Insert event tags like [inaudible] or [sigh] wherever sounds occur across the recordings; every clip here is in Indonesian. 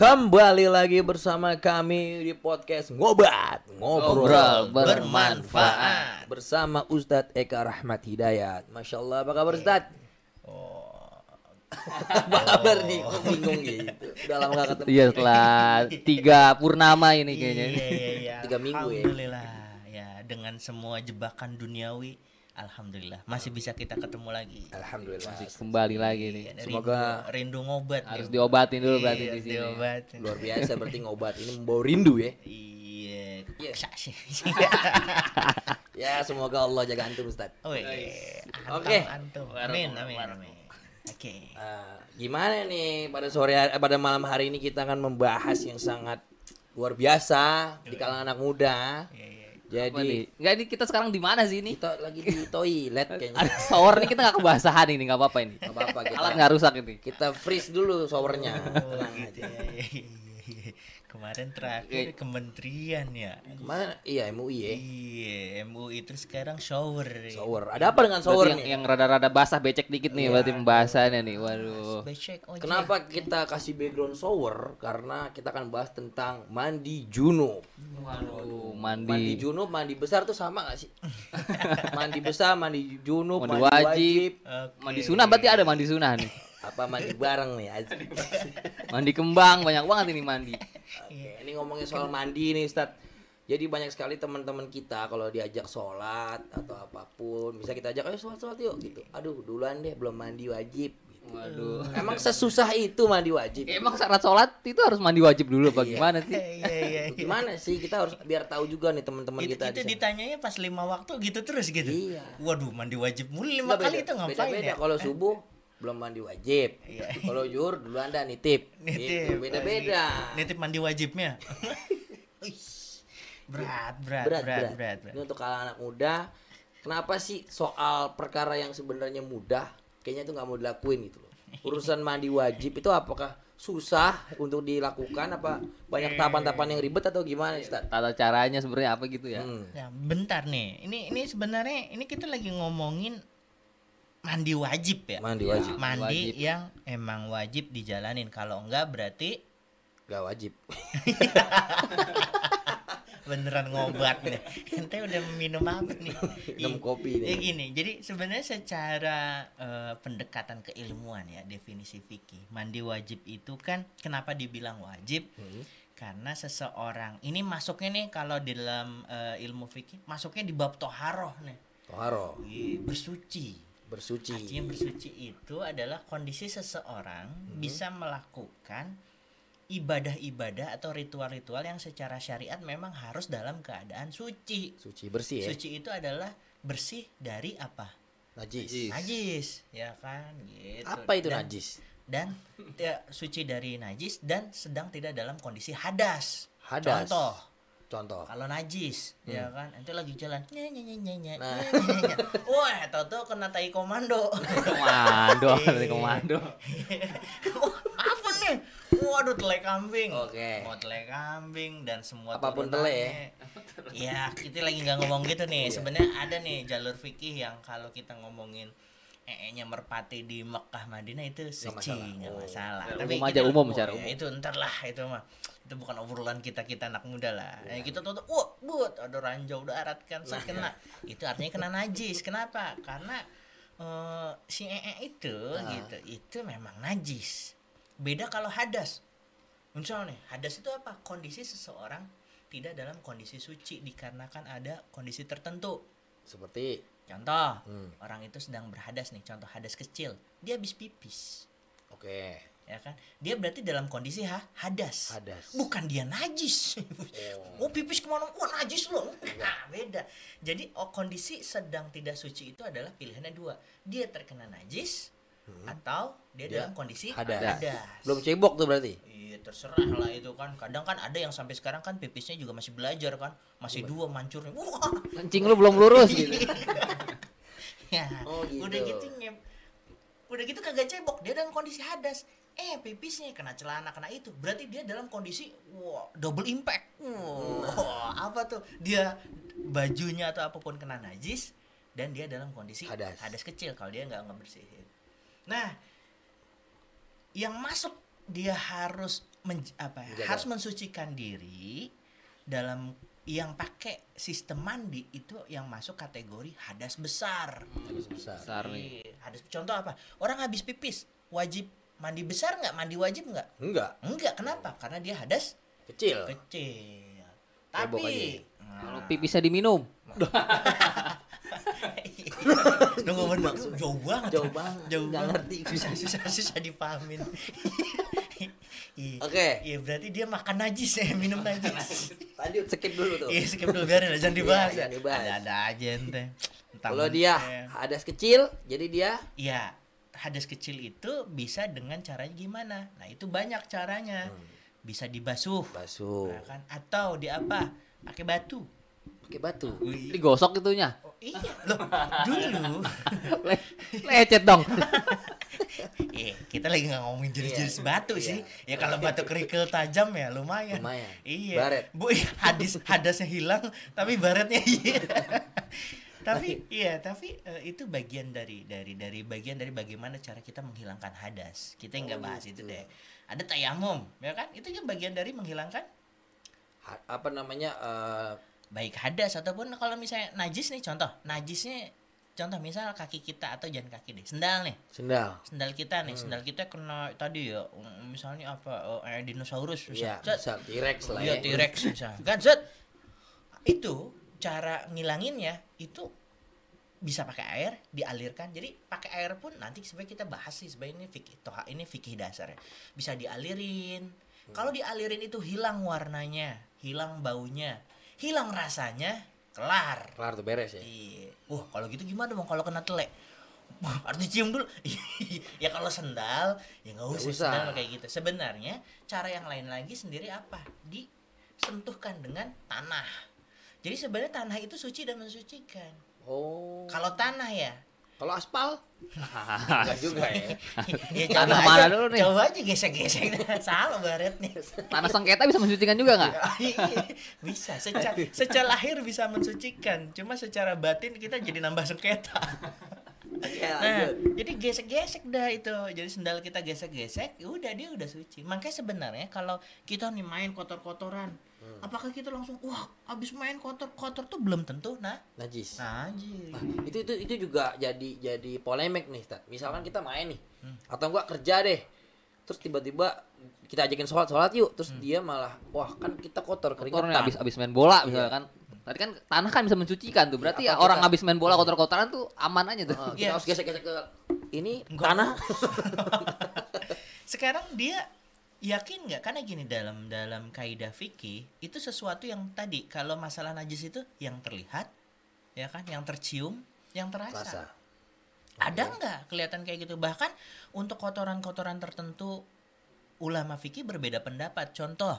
Kembali lagi bersama kami di podcast Ngobat Ngobrol, Ngobrol bermanfaat. Bersama Ustadz Eka Rahmat Hidayat Masya Allah apa kabar Ustadz? [laughs] apa kabar nih? Kok bingung gitu Udah lama gak ketemu Iya setelah tiga purnama ini kayaknya. Iya, iya, iya. Tiga minggu ya. Alhamdulillah ya dengan semua jebakan duniawi Alhamdulillah masih bisa kita ketemu lagi. Alhamdulillah Kembali lagi nih. Ya, Semoga- rindu, rindu ngobat Harus nih. diobatin dulu berarti Iya, di sini. diobatin. Luar biasa berarti ngobat Ini membawa rindu ya Iya. Iya. [laughs] Ya semoga Allah jaga antum Ustadz Oh iya. Oke. Antum, antum. Amin, amin, amin. Oke. Nah, gimana nih pada sore hari, pada malam hari ini kita akan membahas yang sangat luar biasa di kalangan anak muda. Iya, iya. Jadi Enggak ini kita sekarang di mana sih ini? kita lagi di toilet kayaknya. Ada shower nih kita nggak kebasahan ini nggak apa-apa ini. Gak apa-apa kita. Alat nggak rusak ini. Kita freeze dulu showernya. Oh, Tenang aja. Ya. Kemarin terakhir kementerian ya. Ke mana? Iya MUI ya. Iya, MUI itu sekarang shower. Shower. Ada apa dengan shower Berarti yang, nih? yang rada-rada basah becek dikit nih berarti pembahasannya nih. Waduh. Becek ojek. Kenapa kita kasih background shower? Karena kita akan bahas tentang mandi junub. Waduh, Mandi mandi. junub, mandi besar tuh sama gak sih? [laughs] mandi besar, mandi junub, Mandi mandi, wajib. wajib. Oke. Mandi sunah berarti ada mandi sunah nih. Apa mandi bareng nih? Aziz? Mandi kembang banyak banget ini mandi. Oke, ini ngomongin soal mandi nih Ustadz. Jadi banyak sekali teman-teman kita kalau diajak sholat atau apa pun, bisa kita ajak ayo sholat sholat yuk gitu. Aduh duluan deh belum mandi wajib. Gitu. Waduh. Emang sesusah itu mandi wajib? Ya, emang syarat sholat itu harus mandi wajib dulu apa Iya. gimana sih? Iya, iya, iya. Gimana sih kita harus biar tahu juga nih teman-teman kita. itu ditanyanya pas lima waktu gitu terus gitu. Iya. Waduh, mandi wajib mulu lima Nggak, kali beda- itu ngapain Beda-beda ya? kalau subuh belum mandi wajib. Iya. Kalau zuhur duluan dah nitip. Nitip. Gitu, Beda-beda. Nitip mandi wajibnya. [laughs] Berat, berat, berat, berat, berat, berat, berat. Ini untuk kalangan anak muda, kenapa sih soal perkara yang sebenarnya mudah, kayaknya itu nggak mau dilakuin gitu loh. [laughs] Urusan mandi wajib itu apakah susah untuk dilakukan apa banyak tahapan-tahapan yang ribet atau gimana Ustaz? Tata caranya sebenarnya apa gitu ya? Hmm. Nah, bentar nih. Ini ini sebenarnya ini kita lagi ngomongin mandi wajib ya. Mandi Iya. wajib, Mandi Wajib. yang emang wajib dijalanin. Kalau enggak berarti gak wajib. [laughs] beneran ngobat nih. Ente udah minum apa nih? Minum kopi Ya nih. gini, jadi sebenarnya secara eh, pendekatan keilmuan ya definisi fikih, mandi wajib itu kan kenapa dibilang wajib? Hmm. Karena seseorang ini masuknya nih kalau di dalam eh, ilmu fikih masuknya di bab toharoh nih, Toharo, Wih, bersuci. Bersuci. Artinya bersuci itu adalah kondisi seseorang bisa melakukan ibadah-ibadah atau ritual-ritual yang secara syariat memang harus dalam keadaan suci. Suci bersih ya. Suci itu adalah bersih dari apa? Najis. Najis. Najis, ya kan? Gitu. Apa itu Dan- najis? Dan ya, suci dari najis dan sedang tidak dalam kondisi hadas. Hadas. Contoh, Contoh. kalau najis, ya kan? Ente lagi jalan, Nah. nye, nye. Wah, tahu kena tai komando. [laughs] Komando, Iya. dari komando. Apa nih? Waduh, telai kambing. Oke. Mau telai kambing dan semua Apa pun turunannya. Ya, kita lagi nggak ngomong gitu nih. Sebenarnya ada nih jalur fikih yang kalau kita ngomongin ee-nya merpati di Mekah Madinah itu suci masalah. nggak Oh. masalah. Umum kita- aja, umum oh, secara ya, umum. itu ntar lah itu mah. Itu bukan obrolan kita kita anak muda lah. Ya, kita tuh, wah, buat ada ranjau darat kan saya kena. Itu artinya kena najis. Kenapa? Karena eh, si ee itu gitu, itu memang najis. Beda kalau hadas. Misalnya nih, hadas itu apa? Kondisi seseorang tidak dalam kondisi suci dikarenakan ada kondisi tertentu. Seperti Contoh, Hmm. orang itu sedang berhadas nih, contoh hadas kecil, dia habis pipis, oke. ya kan? Dia berarti dalam kondisi ha hadas. Hadas. Bukan dia najis. Oh. Oh pipis ke mana? Wah najis loh. Nah beda. Jadi oh, kondisi sedang tidak suci itu adalah pilihannya dua. Dia terkena najis atau dia, Dia dalam kondisi hadas. hadas. Belum cebok tuh berarti. Iya terserah lah itu kan. Kadang kan ada yang sampai sekarang kan pipisnya juga masih belajar kan. Masih dua mancurnya. Wah. Kencing lu belum lurus gitu. [laughs] ya. Oh, gitu. Udah gitu nyep. Udah gitu kagak cebok. Dia dalam kondisi hadas. Eh pipisnya kena celana kena itu. Berarti dia dalam kondisi wah double impact. Wah, apa tuh? Dia bajunya atau apa pun kena najis dan dia dalam kondisi Hadas. kecil kalau dia nggak ngebersihin. Nah, yang masuk dia harus menj- apa ya, Menjaga. harus mensucikan diri dalam yang pakai sistem mandi itu yang masuk kategori hadas besar. Habis besar. Besar nih. Iya, hadas contoh apa? Orang habis pipis wajib mandi besar nggak? Mandi wajib nggak? Enggak, Enggak, kenapa? Karena dia hadas kecil. kecil. Tapi Kalau pipisnya diminum. [laughs] Nunggu bener jauh banget. Jauh banget. Jauh Nggak ngerti. Susah susah susah dipahamin. Iya. Oke. Iya berarti dia makan najis ya, minum najis. Tadi skip dulu tuh. Iya skip dulu biarin jangan Iya, dibahas. jangan dibahas. Ada ada aja ente. Kalau dia hadas kecil, jadi dia Iya, hadas kecil itu bisa dengan caranya gimana? Nah, itu banyak caranya. Hmm. Bisa dibasuh, basuh, nah kan? Atau di apa? Pakai batu. Pakai batu. Digosok itunya. Oh, iya, loh. Dulu [laughs] Le- Lecet dong. [laughs] Eh, kita lagi nggak ngomongin jenis-jenis Iya, batu iya. sih. Ya kalau batu kerikil tajam ya lumayan. Lumayan. Iya. Baret. Bu, hadis hadasnya hilang, tapi baretnya iya. [laughs] tapi iya, tapi eh, itu bagian dari dari dari bagian dari bagaimana cara kita menghilangkan hadas. Kita nggak Oh, bahas gitu. itu deh. Ada tayamum, ya kan? Itu juga bagian dari menghilangkan Ha- apa namanya? eh, baik hadas ataupun kalau misalnya najis nih contoh, najisnya contoh misal kaki kita atau jangan kaki deh, sendal nih. sendal. sendal kita nih Hmm. sendal kita kena tadi ya um, misalnya apa eh, dinosaurus Iya, Zat. bisa T-Rex lah Iya, ya. T-Rex [laughs] bisa kan Zat. itu cara ngilanginnya itu bisa pakai air dialirkan jadi pakai air pun nanti sebenarnya kita bahas sih sebenarnya ini fikih toha ini fikih dasar ya bisa dialirin kalau dialirin itu hilang warnanya hilang baunya hilang rasanya kelar Kelar tuh beres ya. Iya. Wah, kalau gitu gimana bang kalau kena telek? Harus dicium dulu. [laughs] ya kalau sendal, ya nggak usah, usah. sendal kayak gitu. Sebenarnya cara yang lain lagi sendiri apa? Disentuhkan dengan tanah. Jadi sebenarnya tanah itu suci dan mensucikan. Oh. Kalau tanah ya, Kalau aspal? [laughs] Enggak juga ya. ya Tanah mana dulu nih? Coba aja gesek-gesek [laughs] salah baretnya. Tanah sengketa bisa mensucikan juga nggak? [laughs] Iya, bisa secara secara lahir bisa mensucikan cuma secara batin kita jadi nambah sengketa Oke, Nah, lanjut. jadi gesek-gesek dah itu. Jadi sendal kita gesek-gesek, ya udah dia udah suci. Makanya sebenarnya kalau kita nih main kotor-kotoran, Hmm. apakah kita langsung wah abis main kotor-kotor tuh belum tentu nah Najis. najis. Nah, itu itu itu juga jadi jadi polemik nih, Ustaz. Misalkan kita main nih, Hmm. atau enggak kerja deh. Terus tiba-tiba kita ajakin sholat sholat yuk, terus Hmm. dia malah wah kan kita kotor keringetan. abis abis main bola Iya. misalnya kan. Tadi kan tanah kan bisa mensucikan tuh. Berarti ya orang kita- abis main bola kotor-kotoran tuh aman aja tuh. Heeh, kita Iya. harus gesek-gesek ke ini Enggak. tanah. [laughs] Sekarang dia yakin nggak? Karena gini dalam dalam kaidah fikih itu sesuatu yang tadi kalau masalah najis itu yang terlihat, ya kan, yang tercium, yang terasa. Rasa. Ada nggak kelihatan kayak gitu? Bahkan untuk kotoran-kotoran tertentu ulama fikih berbeda pendapat. Contoh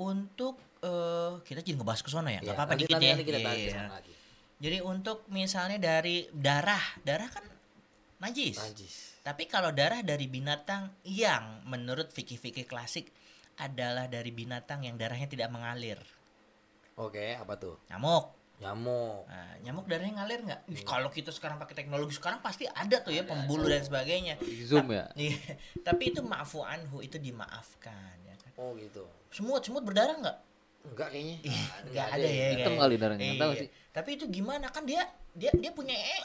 untuk eh, kita jadi ngebahas ke sana ya, nggak Iya, apa-apa dikit ya. kita Iya. lagi. Jadi untuk misalnya dari darah, darah kan najis. Najis. Tapi kalau darah dari binatang yang menurut fikih-fikih klasik adalah dari binatang yang darahnya tidak mengalir. Oke, apa tuh? Nyamuk. Nyamuk. Nah, nyamuk darahnya ngalir nggak? Ih, Kalau kita sekarang pakai teknologi sekarang pasti ada tuh ya pembuluh dan sebagainya. Di Zoom ya. [laughs] Iya, tapi itu maafu anhu itu dimaafkan ya kan. Oh gitu. Semut semut berdarah nggak? Enggak kayaknya. Ih, Nggak nggak ada ya. Hitam kayak- kali darahnya, nggak tahu Iya. sih. Tapi itu gimana kan dia dia dia punya ee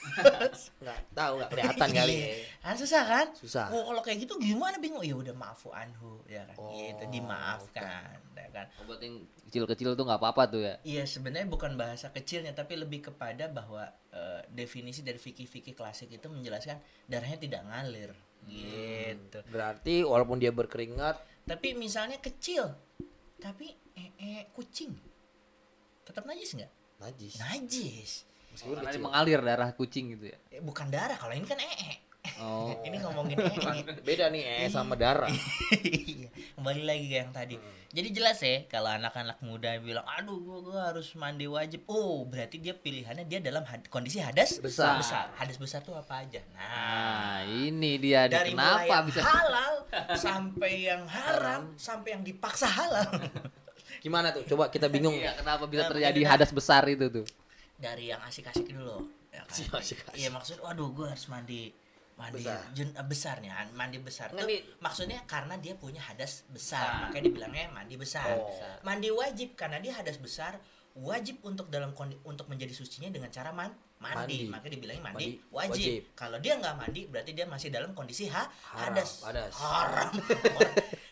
[laughs] nggak? Enggak tahu, enggak kelihatan kali ya. Kan susah kan? Susah. Oh, kalau kayak gitu gimana bingung? Ya udah maafu anhu ya kan. Oh, Gitu dimaafkan ya kan. Yang kecil-kecil tuh nggak apa-apa tuh ya. Iya sebenarnya bukan bahasa kecilnya tapi lebih kepada bahwa eh, definisi dari fikih-fikih klasik itu menjelaskan darahnya tidak ngalir gitu. Berarti walaupun dia berkeringat, Tapi misalnya kecil tapi eh, eh, kucing tetap najis nggak? najis. Najis. Meskipun kecil. mengalir darah kucing gitu ya. Eh, bukan darah kalau ini kan ee. Oh. [laughs] Ini ngomongin ee. [laughs] Beda nih eh sama darah. Iya, kembali lagi ke yang tadi. Jadi jelas ya kalau anak-anak muda bilang, aduh gua, gua harus mandi wajib. Oh, berarti dia pilihannya dia dalam had- kondisi hadas Besar. Hadas besar tuh apa aja? Nah, Nah, ini dia dari kenapa bisa halal [laughs] sampai yang haram sampai yang dipaksa halal. Gimana tuh? Coba kita bingung ya. kenapa bisa terjadi hadas besar itu tuh? Dari yang asik-asik dulu. Ya kan? Asik-asik. Iya maksud, waduh gua harus mandi mandi Besar. jen- eh, besarnya mandi besar Nggak, tuh nih. maksudnya karena dia punya hadas besar Besar. makanya dibilangnya mandi besar Oh. mandi wajib karena dia hadas besar wajib untuk dalam kondi, untuk menjadi sucinya dengan cara man, mandi. Mandi. makanya dibilangnya mandi, Mandi wajib. wajib. kalau dia nggak mandi berarti dia masih dalam kondisi ha, Haram, hadas hadas. haram [laughs]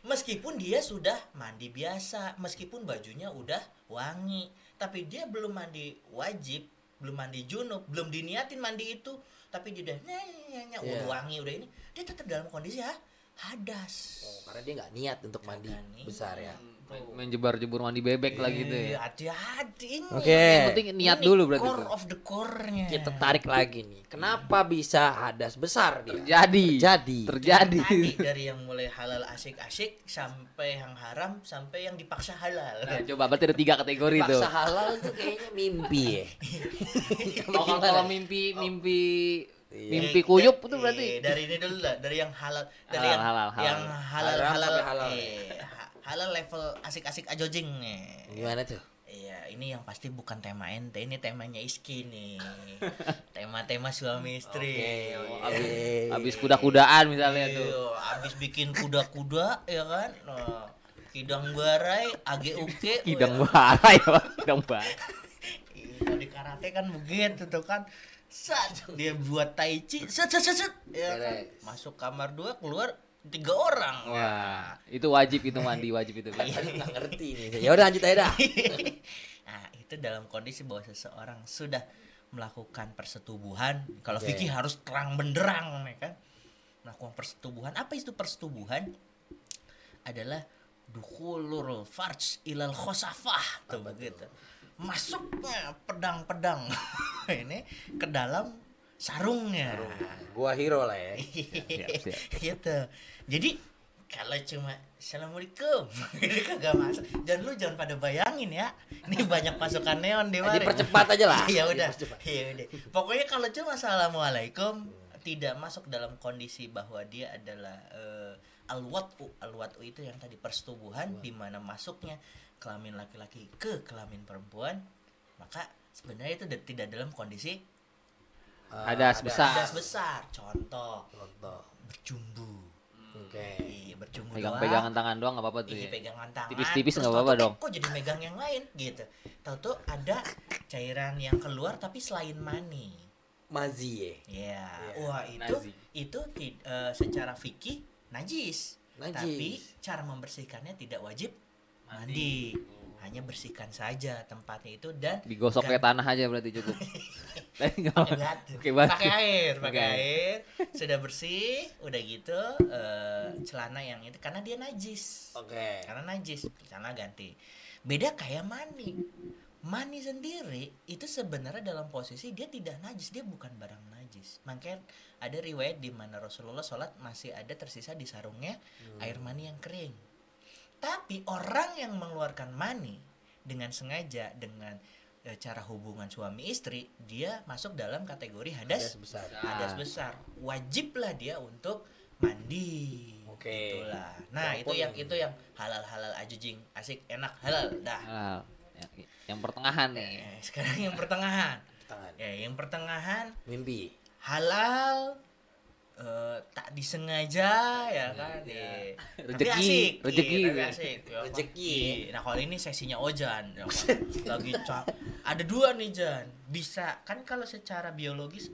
meskipun dia sudah mandi biasa meskipun bajunya udah wangi tapi dia belum mandi wajib belum mandi junub belum diniatin mandi itu. Tapi dia udah nyanya udah Iya. wangi udah ini. Dia tetap dalam kondisi ha, hadas. Oh, karena dia nggak niat untuk mandi besar ya. Main, main jebar-jebur mandi bebek lah gitu ya. hati-hati ini Oke. Yang penting niat Ini dulu berarti core tuh. of the core-nya Kita tarik lagi nih. Kenapa bisa hadas besar dia? Terjadi. Terjadi. Terjadi. Tadi dari yang mulai halal asik-asik sampai yang haram sampai yang dipaksa halal. Nah, coba berarti ada tiga kategori tuh. Paksa halal tuh kayaknya mimpi ya. Oh, [laughs] kalau kalau mimpi mimpi Iya. mimpi kuyup itu Eh, berarti dari ini dulu lah, dari yang halal, dari Halal, yang halal, halal. yang halal Haram halal, sampai halal. eh, ha- halal level asik-asik ajojing nih. Gimana tuh? Iya, ini yang pasti bukan tema ente, ini temanya Iski nih. [laughs] Tema-tema suami istri. Oke, Iya. oke. habis kuda-kudaan misalnya tuh. Iya, abis bikin kuda-kuda ya kan. Nah, kidang barai, AGUK. [laughs] Kidang wah. bara ya, Pak. Kidang bara. [laughs] Iya, di karate kan begitu tuh kan. Sat, dia buat tai chi, set set set, set. Ya kan? Masuk kamar dua, keluar tiga orang. Wah, itu wajib itu mandi wajib itu. Tadi nggak ngerti nih. Ya udah lanjut aja dah. [laughs] nah, itu dalam kondisi bahwa seseorang sudah melakukan persetubuhan. Kalau fikih harus terang benderang, ya kan? Melakukan persetubuhan. Apa itu persetubuhan? Adalah dukhulul farj ilal khosafah tuh begitu. Masuknya pedang-pedang [laughs] ini ke dalam sarungnya. Gua hero lah ya. Siap, siap. [laughs] gitu. Jadi kalau cuma assalamualaikum. [laughs] Ini kagak masuk. Dan lu jangan pada bayangin ya. Ini [laughs] banyak pasukan neon di mana. Dipercepat aja lah. ya udah. Ya udah. Pokoknya kalau cuma assalamualaikum tidak masuk dalam kondisi bahwa dia adalah eh, al-wat'u. Al-wat'u itu yang tadi persetubuhan di mana masuknya kelamin laki-laki ke kelamin perempuan. Maka sebenarnya itu da- tidak dalam kondisi Hadas ada. besar. hadas besar contoh Contoh. bercumbu Oke. Iya, bercumbu Pegang-pegangan tangan doang nggak apa-apa tuh Iya, ya. pegangan tangan. Tipis-tipis nggak apa-apa dong. Kok jadi megang yang lain gitu. Tahu-tahu ada cairan yang keluar tapi selain mani. Mazi ya. Ya, Iya, wah itu nazi. itu eh, secara fikih najis. Najis. Tapi cara membersihkannya tidak wajib mandi. Hanya bersihkan saja tempatnya itu dan Digosok kayak tanah aja berarti cukup. [laughs] Nggak pakai. Pakai. Pakai air, pakai Pakai air. [laughs] Sudah bersih, udah gitu eh, celana yang itu karena dia najis. Oke. karena najis celana ganti beda kayak mani mani sendiri itu sebenarnya dalam posisi dia tidak najis dia bukan barang najis makanya ada riwayat di mana Rasulullah sholat masih ada tersisa di sarungnya air mani yang kering tapi orang yang mengeluarkan mani dengan sengaja dengan eh, cara hubungan suami istri dia masuk dalam kategori Hadas hadas besar. hadas besar wajiblah dia untuk mandi Oke. Itulah. nah itu Walaupun- yang itu yang halal halal ajujing asik enak halal dah Ah, yang, yang pertengahan nih. Eh, sekarang yang pertengahan Tangan. ya yang pertengahan Mimpi. halal eh, tak disengaja ya kan ya. Rezeki, asik, rezeki. iya, asik, ya? [laughs] Rezeki. Iya. nah kalau ini sesinya Ojan ya kan? lagi ca- ada dua nih Jan bisa kan kalau secara biologis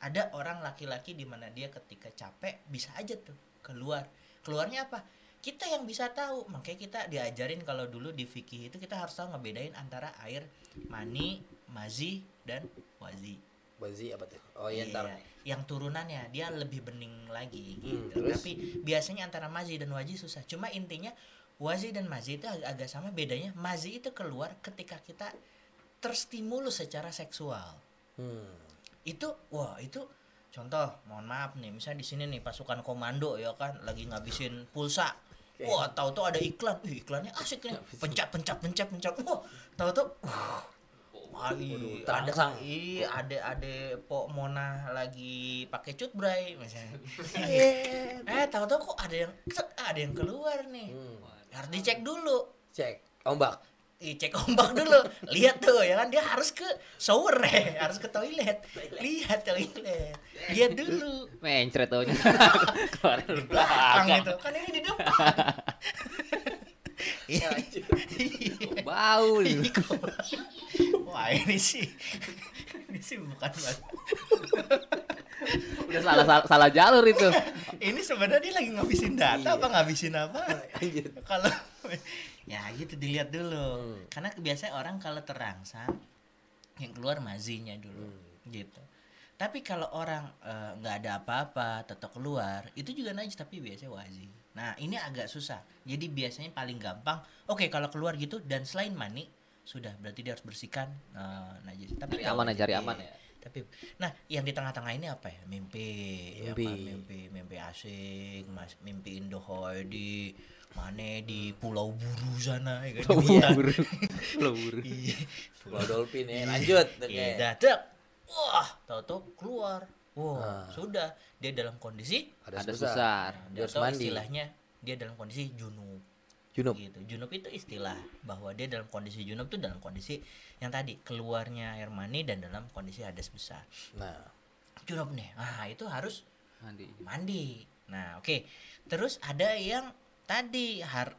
ada orang laki-laki di mana dia ketika capek bisa aja tuh keluar keluarnya apa kita yang bisa tahu makanya kita diajarin kalau dulu di fikih itu kita harus tahu ngebedain antara air mani mazi dan wazi Bazi apa tuh? Oh iya ntar. Iya, yang turunannya dia lebih bening lagi Hmm, gitu. terus? Tapi biasanya antara mazi dan waji susah. Cuma intinya wazi dan mazi itu ag- agak sama bedanya. Mazi itu keluar ketika kita terstimulus secara seksual. Hmm. Itu wah itu contoh mohon maaf nih misalnya di sini nih pasukan komando ya kan lagi ngabisin pulsa. Wah, tahu tuh ada iklan. Ih, iklannya asik nih. Pencet, pencet, pencet, pencet. Wah, tahu tuh. Iya, terangsang. Iya, ada ada Pok Mona lagi pakai cut bray misalnya. eh, tahu tuh kok ada yang set, ada yang keluar nih. Hmm. Harus dicek dulu. Cek. Ombak. Ih, cek ombak dulu lihat tuh ya kan dia harus ke shower ya [laughs] harus ke toilet lihat toilet lihat dulu Mencret taunya. [laughs] Keluar belakang gitu kan ini di depan Iya. [laughs] Bau. nih. wah ini sih ini sih bukan banget Udah salah salah, salah jalur itu. ini sebenarnya dia lagi ngabisin data Iya. apa ngabisin apa kalau ya gitu dilihat dulu Hmm. karena biasanya orang kalau terangsang yang keluar mazinya dulu Hmm. gitu tapi kalau orang eh, nggak ada apa-apa tetap keluar itu juga najis tapi biasanya wazi nah ini agak susah jadi biasanya paling gampang oke kalau keluar gitu dan selain mani sudah berarti dia harus bersihkan eh, najis tapi Cari aman ya, cari Iya. aman ya. tapi nah yang di tengah-tengah ini apa ya mimpi ya Mimpi. kan? mimpi mimpi asing mas mimpi Indohoy di mana di Pulau Buru sana ya kan hutan. Buru. Lo buru. Iya. Pulau Dolphin ya. Lanjut. Iya, Oke. dadak. Wah, tahu-tahu keluar. Wah, Ah. sudah dia dalam kondisi Ada besar. besar. dia harus tahu mandi. istilahnya dia dalam kondisi junub. Junub. Gitu. Junub itu istilah bahwa dia dalam kondisi junub itu dalam kondisi yang tadi keluarnya air mani dan dalam kondisi hadas besar. Nah, Junub nih. Ah, itu harus Mandi. mandi. Nah, oke. Terus ada yang tadi har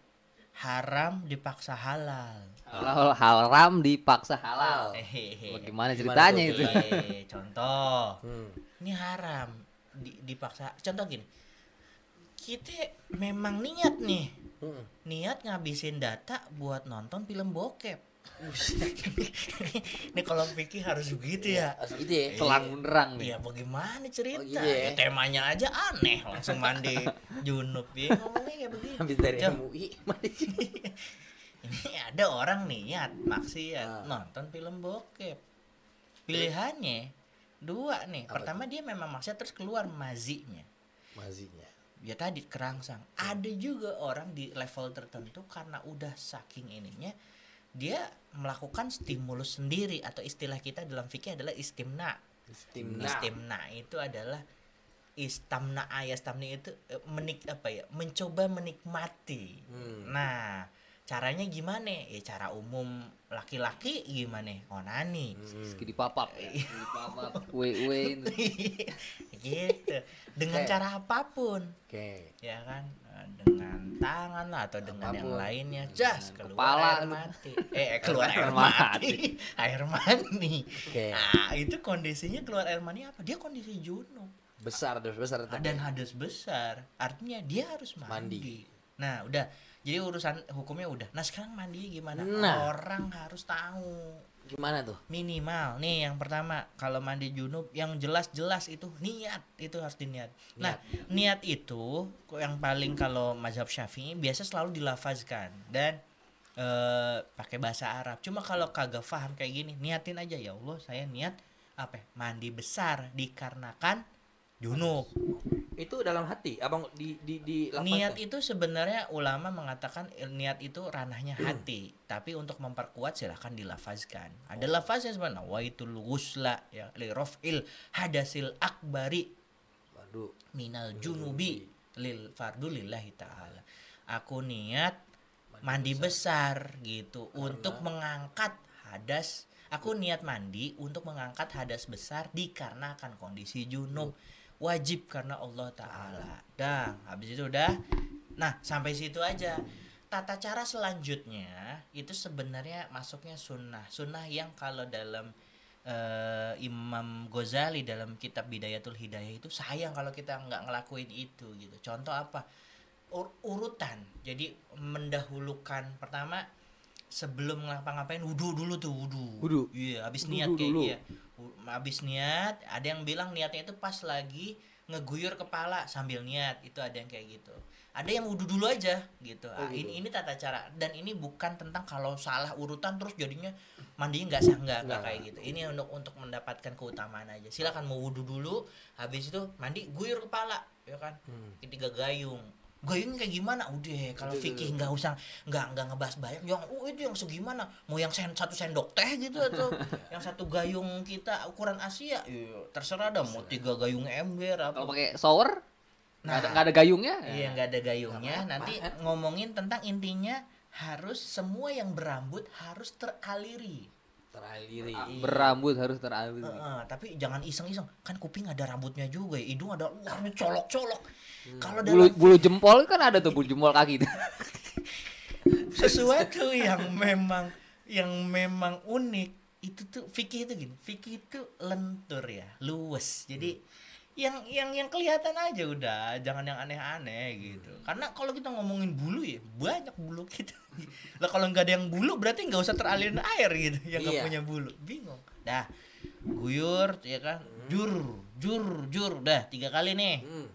haram dipaksa halal. Halal haram dipaksa halal. Hehehe. Bagaimana Gimana ceritanya itu? Oke, contoh. hmm. ini haram di- dipaksa contoh gini kita memang niat nih Hmm. niat ngabisin data buat nonton film bokep [laughs] ini kalau pikir harus begitu ya Harus gitu ya. Telang benerang nih. Iya bagaimana cerita Oh, gitu ya? Ya, temanya aja aneh langsung mandi junub ya ngomongnya kayak begini Habis dari Jam. MUI. mandi [laughs] ini ada orang niat maksiat Ah. nonton film bokep pilihannya dua nih Apa pertama dia memang maksiat terus keluar mazinya Mazinya. ya tadi kerangsang ada juga orang di level tertentu karena udah saking ininya dia melakukan stimulus sendiri atau istilah kita dalam fikih adalah istimna Istimna. istimna itu adalah istamna ayastamni itu eh, menik apa ya mencoba menikmati Hmm. nah caranya gimana ya cara umum laki-laki gimana onani Hmm. Meski dipapap. ya. [laughs] Dipapap. Wei gitu dengan Oke. cara apa pun Oke. ya kan Eh, dengan tangan lah atau dengan yang Apa pun. lainnya jas Dengan keluar kepala air lu. mati eh keluar air Air mati [laughs] air mani Oke. nah itu kondisinya keluar air mani apa dia kondisi junub Besar terus besar tapi. dan hadas besar artinya dia harus mandi. Mandi. nah udah jadi urusan hukumnya udah. Nah sekarang mandi gimana? Nah. orang harus tahu. Gimana tuh? minimal. Nih yang pertama kalau mandi junub yang jelas-jelas itu niat. Itu harus diniat. Nah niat. itu yang paling kalau mazhab syafi'i biasa selalu dilafazkan. Dan eh pakai bahasa Arab. Cuma kalau kagak paham kayak gini niatin aja. Ya Allah saya niat apa ya, mandi besar dikarenakan junub Itu dalam hati, abang di di di niat itu sebenarnya ulama mengatakan eh, niat itu ranahnya hati. Tapi untuk memperkuat silahkan dilafazkan. Ada lafaznya sebenarnya waitul ghusla ya li raf'il hadasil akbari Waduh. minal junubi lil fardu lillahi taala. Aku niat mandi besar. gitu untuk mengangkat hadas. Aku niat mandi untuk mengangkat hadas besar dikarenakan kondisi junub wajib karena Allah taala. Dah habis itu udah. Nah sampai situ aja. Tata cara selanjutnya itu sebenarnya masuknya sunnah. Sunnah yang kalau dalam eh, Imam Ghazali dalam kitab Bidayatul Hidayah itu sayang kalau kita nggak ngelakuin itu gitu. Contoh apa? Ur- urutan. Jadi mendahulukan. Pertama sebelum ngapa-ngapain wudhu dulu tuh wudhu Wudhu. iya habis Wudhu niat kayak dulu. iya habis niat ada yang bilang niatnya itu pas lagi ngeguyur kepala sambil niat itu ada yang kayak gitu ada yang wudhu dulu aja gitu Oh, Ah, gitu. ini ini tata cara dan ini bukan tentang kalau salah urutan terus jadinya mandinya nggak sah nggak Nggak. kayak gitu ini untuk untuk mendapatkan keutamaan aja silakan mau wudhu dulu habis itu mandi guyur kepala ya kan Hmm. ketiga gayung gayung kayak gimana udah kalau fikih udah, nggak usah nggak nggak ngebahas banyak yang oh itu yang segimana mau yang sen, satu sendok teh gitu atau [laughs] yang satu gayung kita ukuran Asia iya, terserah dah mau tiga gayung ember Kalau apa pakai shower nggak ada Nah. nggak ada gayungnya. iya nggak ada gayungnya apa-apa, nanti ngomongin tentang intinya harus semua yang berambut harus teraliri. Teraliri. Berambut harus teraliri. Heeh, tapi jangan iseng-iseng. Kan kuping ada rambutnya juga, ya. hidung ada wah ini colok-colok. Kalau Bulu dalam bulu jempol kan ada tuh bulu jempol kaki. [laughs] sesuatu yang memang yang memang unik itu tuh fikih itu gini fikih itu lentur ya luwes. Jadi yang yang yang kelihatan aja udah jangan yang aneh-aneh gitu. Karena kalau kita ngomongin bulu ya banyak bulu kita. [laughs] Lah kalau nggak ada yang bulu berarti nggak usah teralirin air gitu yang nggak Iya. punya bulu. Bingung. Dah guyur ya kan? Jur jur jur. Dah tiga kali nih. Hmm.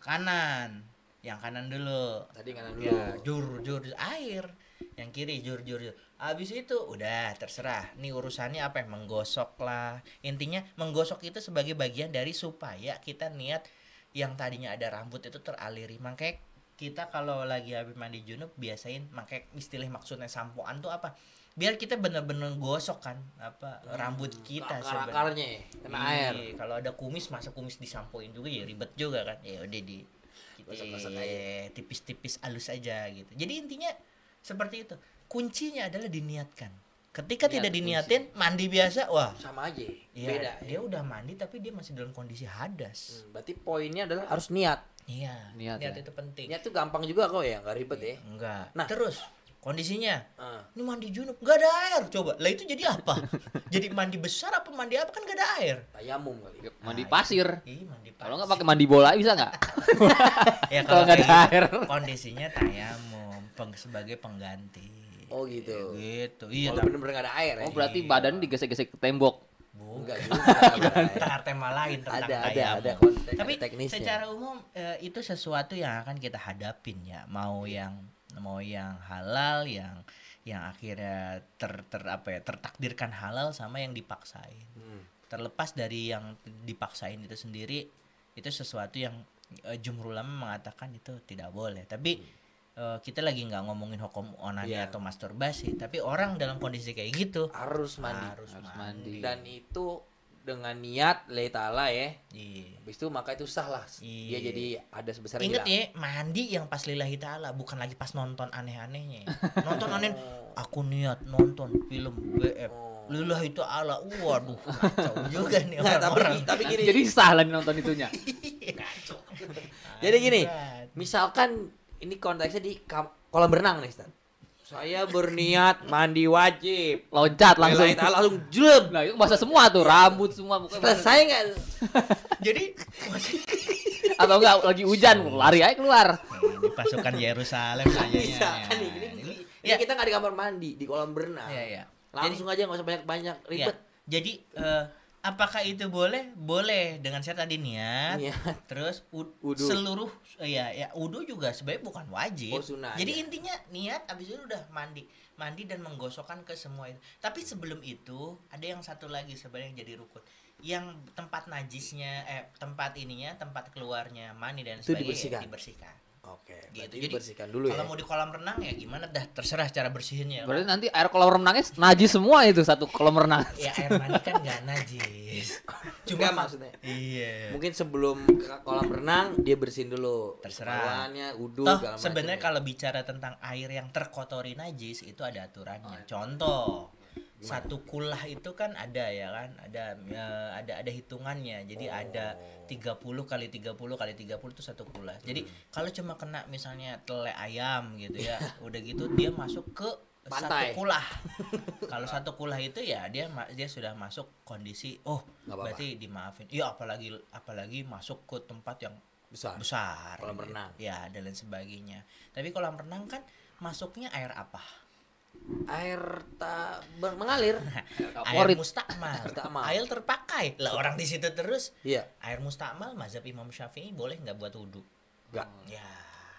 Ke kanan yang kanan dulu. Tadi kanan dulu. ya jur jur air. Yang kiri jur jur jur. Habis itu udah terserah. Nih urusannya apa yang menggosok lah. Intinya menggosok itu sebagai bagian dari supaya kita niat yang tadinya ada rambut itu teraliri. Makanya kita kalau lagi habis mandi junub biasain makanya istilah maksudnya sampoan tuh apa biar kita bener-bener gosok kan apa rambut kita sebenarnya. Akar-akarnya ya, kena Iya, air. Kalau ada kumis masa kumis disampoin juga ya ribet juga kan. Ya udah di eh, tipis-tipis halus aja gitu. Jadi intinya seperti itu. Kuncinya adalah diniatkan. Ketika Niat tidak kunci. diniatin mandi biasa, wah, Sama aja. iya, Beda. dia udah mandi tapi dia masih dalam kondisi hadas. Hmm, berarti poinnya adalah harus niat. Iya, Niat niat, ya. itu penting. Niat tuh gampang juga kok ya, nggak ribet ya. Enggak. Nah. terus kondisinya Ah. ini mandi junub nggak ada air coba lah itu jadi apa [laughs] jadi mandi besar apa mandi apa kan nggak ada air Tayamum kali. Mandi Nah, pasir. Ih, mandi Kalau nggak pasir. pakai mandi bola bisa nggak? [laughs] ya Kalau nggak ada kayak air. gitu, kondisinya tayamum peng sebagai pengganti Oh gitu. gitu iya Kalau tapi bener-bener nggak ada air ya. Oh berarti badannya digesek-gesek ke tembok. bu Enggak juga. [laughs] ntar tema lain tentang Ada, ada, ada konteks, tapi ada teknisnya. secara umum eh, itu sesuatu yang akan kita hadapin ya mau yang mau yang halal yang yang akhirnya ter, ter apa ya tertakdirkan halal sama yang dipaksain Hmm. terlepas dari yang dipaksain itu sendiri itu sesuatu yang eh, jumhur ulama mengatakan itu tidak boleh tapi eh, kita lagi nggak ngomongin hukum onani Iya. atau masturbasi tapi orang dalam kondisi kayak gitu Harus mandi. harus, Harus mandi, mandi. Dan itu dengan niat lillahi ta'ala ya. Iya. Habis itu maka itu sah lah. Dia Iya. jadi ada sebesar Ingat ya, mandi yang pas lillahi ta'ala Bukan lagi pas nonton aneh-anehnya ya. Nonton aneh Aku niat nonton film BF Oh. Lillahi ta'ala Waduh kacau juga nih Nah, tapi orang-orang tapi gini. Jadi sah lah nonton itunya. [laughs] Kacau Jadi gini, misalkan ini konteksnya di kolam renang nih, Stan. Saya berniat mandi wajib. Loncat langsung. Ta'ala langsung jeleb. Nah itu bahasa semua tuh, rambut semua bukan Selesai nggak? [laughs] Jadi atau enggak lagi hujan lari aja keluar. Ini pasukan Yerusalem kayaknya Bisa ya. kan ini, ini, Ini- ya. kita nggak di kamar mandi, di kolam berenang. Iya, iya. Langsung aja nggak usah banyak-banyak Ya, ribet. Jadi eh, apakah itu boleh? Boleh dengan saya tadi niat. Niat. Terus ud- Wudu. seluruh ya ya wudu juga sebenarnya bukan wajib. Oh, Jadi aja. intinya niat habis itu udah mandi. Mandi dan menggosokkan ke semua itu. Tapi sebelum itu ada yang satu lagi sebenarnya yang jadi rukun. Yang tempat najisnya eh tempat ininya, tempat keluarnya mani dan Itu sebagainya dibersihkan. dibersihkan. Oke, Gitu. berarti Jadi, dibersihkan dulu ya. Kalau mau di kolam renang ya gimana dah terserah cara bersihinnya. Berarti nanti air kolam renangnya najis semua itu satu kolam renang. ya air mandi kan nggak najis. [laughs] Enggak maksudnya. Iya. Mungkin sebelum ke kolam renang dia bersihin dulu. Terserah. Kepalanya, wudhu Toh sebenarnya ya. kalau bicara tentang air yang terkotori najis itu ada Oh, aturannya. iya. Contoh satu kulah itu kan ada ya kan ada eh, ada ada hitungannya jadi Oh. ada 30 kali 30 kali 30 itu satu kulah jadi Hmm. kalau cuma kena misalnya tele ayam gitu ya udah gitu dia masuk ke Pantai. satu kulah [laughs] kalau satu kulah itu ya dia dia sudah masuk kondisi oh Nggak apa-apa. berarti dimaafin iya apalagi apalagi masuk ke tempat yang besar. besar Kolam gitu. renang. ya dan lain sebagainya tapi kolam renang kan masuknya air apa Air tak mengalir. [laughs] air mustakmal Mustakmal. air terpakai lah orang di situ terus Iya. air mustakmal mazhab Imam Syafi'i boleh nggak buat wudhu Enggak. ya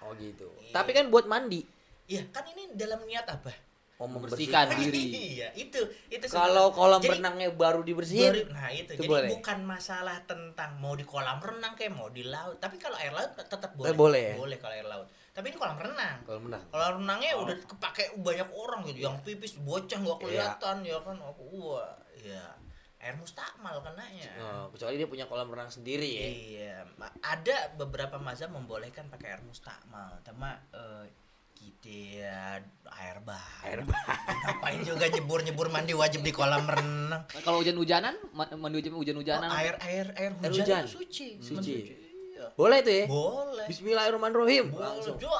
Oh gitu. Iya. Tapi kan buat mandi. Iya kan ini dalam niat apa Oh, Membersihkan diri. [laughs] iya itu itu Kalau kolam Jadi, renangnya baru dibersihin. baru- nah itu, itu jadi boleh. bukan masalah tentang mau di kolam renang kayak mau di laut tapi kalau air laut tetap boleh Eh, boleh boleh kalau air laut tapi ini kolam renang Kolam renang. Kalau renangnya udah kepake banyak orang gitu, yang pipis bocah nggak kelihatan ya kan, aku wah, ya air mustakmal kenanya. Oh, kecuali dia punya kolam renang sendiri ya. Iya, ada beberapa mazhab membolehkan pakai air mustakmal, cuma eh, Gitu ya air bah. Air bah. Ngapain juga nyebur-nyebur mandi wajib di kolam renang. Nah, kalau hujan-hujanan, ma- mandi hujan hujan-hujanan. Oh, air air air hujan, hujan. itu suci. Suci. Boleh tuh ya? Boleh. Bismillahirrahmanirrahim. Boleh, Langsung. tuh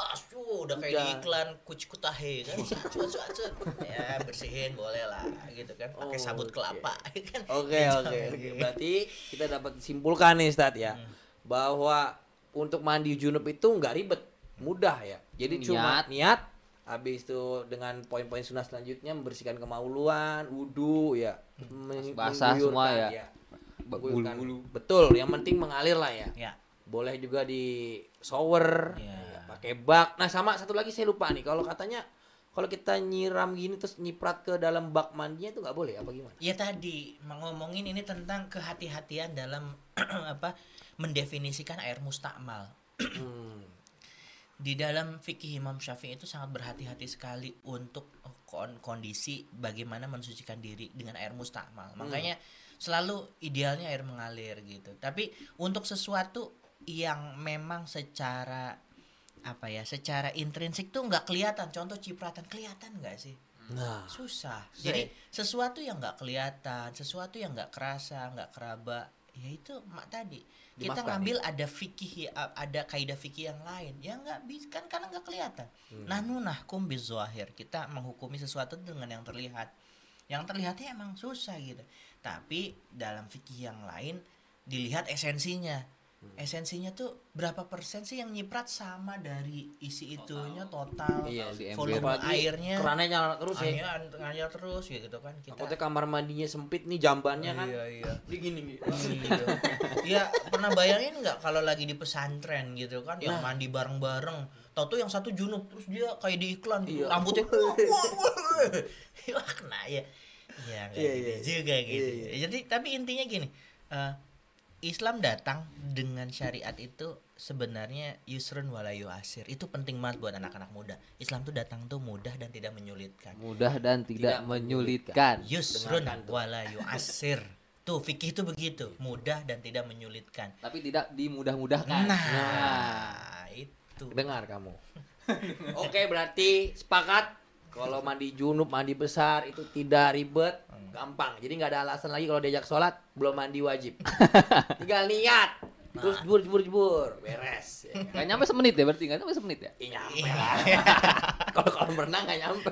udah kayak di Udah. iklan kuci kutahe kan. [laughs] Cut, cut. Ya bersihin boleh lah gitu kan. Pakai Oh, sabut oke. kelapa [laughs] kan. Oke Gitu. oke oke. Berarti kita dapat simpulkan nih Stad ya Hmm. bahwa untuk mandi junub itu nggak ribet, mudah ya. Jadi cuma Niat. niat habis itu dengan poin-poin sunnah selanjutnya membersihkan kemauluan, wudhu ya. men- basah semua ya. Mengguyurkan. Bulu-bulu. Betul, yang penting mengalir lah ya. Ya. Boleh juga di shower, ya, pakai bak. Nah, sama satu lagi saya lupa nih. Kalau katanya kalau kita nyiram gini terus nyiprat ke dalam bak mandinya itu nggak boleh apa gimana? Ya tadi mau ngomongin ini tentang kehati-hatian dalam [clears throat] apa mendefinisikan air mustakmal. Hmm. Di dalam fikih Imam Syafi'i itu sangat berhati-hati sekali untuk kon- kondisi bagaimana mensucikan diri dengan air mustakmal. Makanya selalu idealnya air mengalir gitu. Tapi untuk sesuatu yang memang secara apa ya, secara intrinsik tuh nggak kelihatan. Contoh cipratan kelihatan nggak sih? Nah, susah. Jadi ya? sesuatu yang nggak kelihatan sesuatu yang nggak kerasa nggak keraba ya itu mak tadi. Kita Dimaafkan, ngambil ada fikih ada kaidah fikih yang lain. Ya nggak bisa kan karena nggak kelihatan. Hmm. nahnu nahkum bizahir kita menghukumi sesuatu dengan yang terlihat. Yang terlihatnya emang susah gitu. Tapi dalam fikih yang lain dilihat esensinya Hmm. esensinya tuh berapa persen sih yang nyiprat sama dari isi itunya total Iya, di volume Apalagi airnya kerannya nyala terus ya. ngalir terus ya gitu kan kita Takutnya kamar mandinya sempit nih jambannya kan. iya iya Dia gini nih. Iya. ya pernah bayangin nggak kalau lagi di pesantren gitu kan yang Nah. mandi bareng-bareng tau tuh yang satu junub terus dia kayak di iklan gitu, Iya. rambutnya [laughs] wah, wah, wah. wah kena ya ya Iya, gitu iya. juga gitu Iya, jadi tapi intinya gini eh, Islam datang dengan syariat itu sebenarnya yusrun wala yuasir. Itu penting banget buat anak-anak muda. Islam tuh datang tuh mudah dan tidak menyulitkan. Mudah dan tidak, Tidak menyulitkan. yusrun Dengarkan tuh. wala yuasir. Tuh fikih itu begitu. Mudah dan tidak menyulitkan. Tapi tidak dimudah-mudahkan. nah, itu. Dengar kamu. [laughs] Oke, berarti sepakat kalau mandi junub, mandi besar itu tidak ribet, gampang. Jadi nggak ada alasan lagi kalau diajak sholat belum mandi wajib. [laughs] Tinggal niat, terus jebur jebur jebur, beres. Ya. Gak nyampe semenit ya berarti gak nyampe semenit ya? Ih, nyampe lah. [laughs] Kalau kalau berenang nggak nyampe.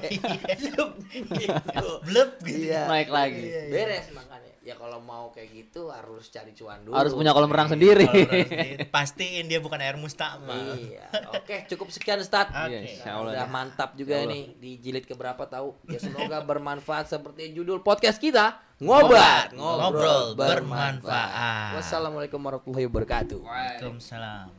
Zup, [laughs] gitu. blep gitu Iya. Naik lagi. Beres makanya. Ya kalau mau kayak gitu harus cari cuan dulu. Harus punya kolam renang sendiri. Orang sendiri, [laughs] pastiin dia bukan air mustakmal Iya. Oke, cukup sekian Stat. Oke. Iya, Allah. Udah mantap juga nih di jilid keberapa tahu. Ya semoga [laughs] bermanfaat seperti judul podcast kita, ngobat, Ngobrol bermanfaat. Wassalamualaikum warahmatullahi wabarakatuh. Waalaikumsalam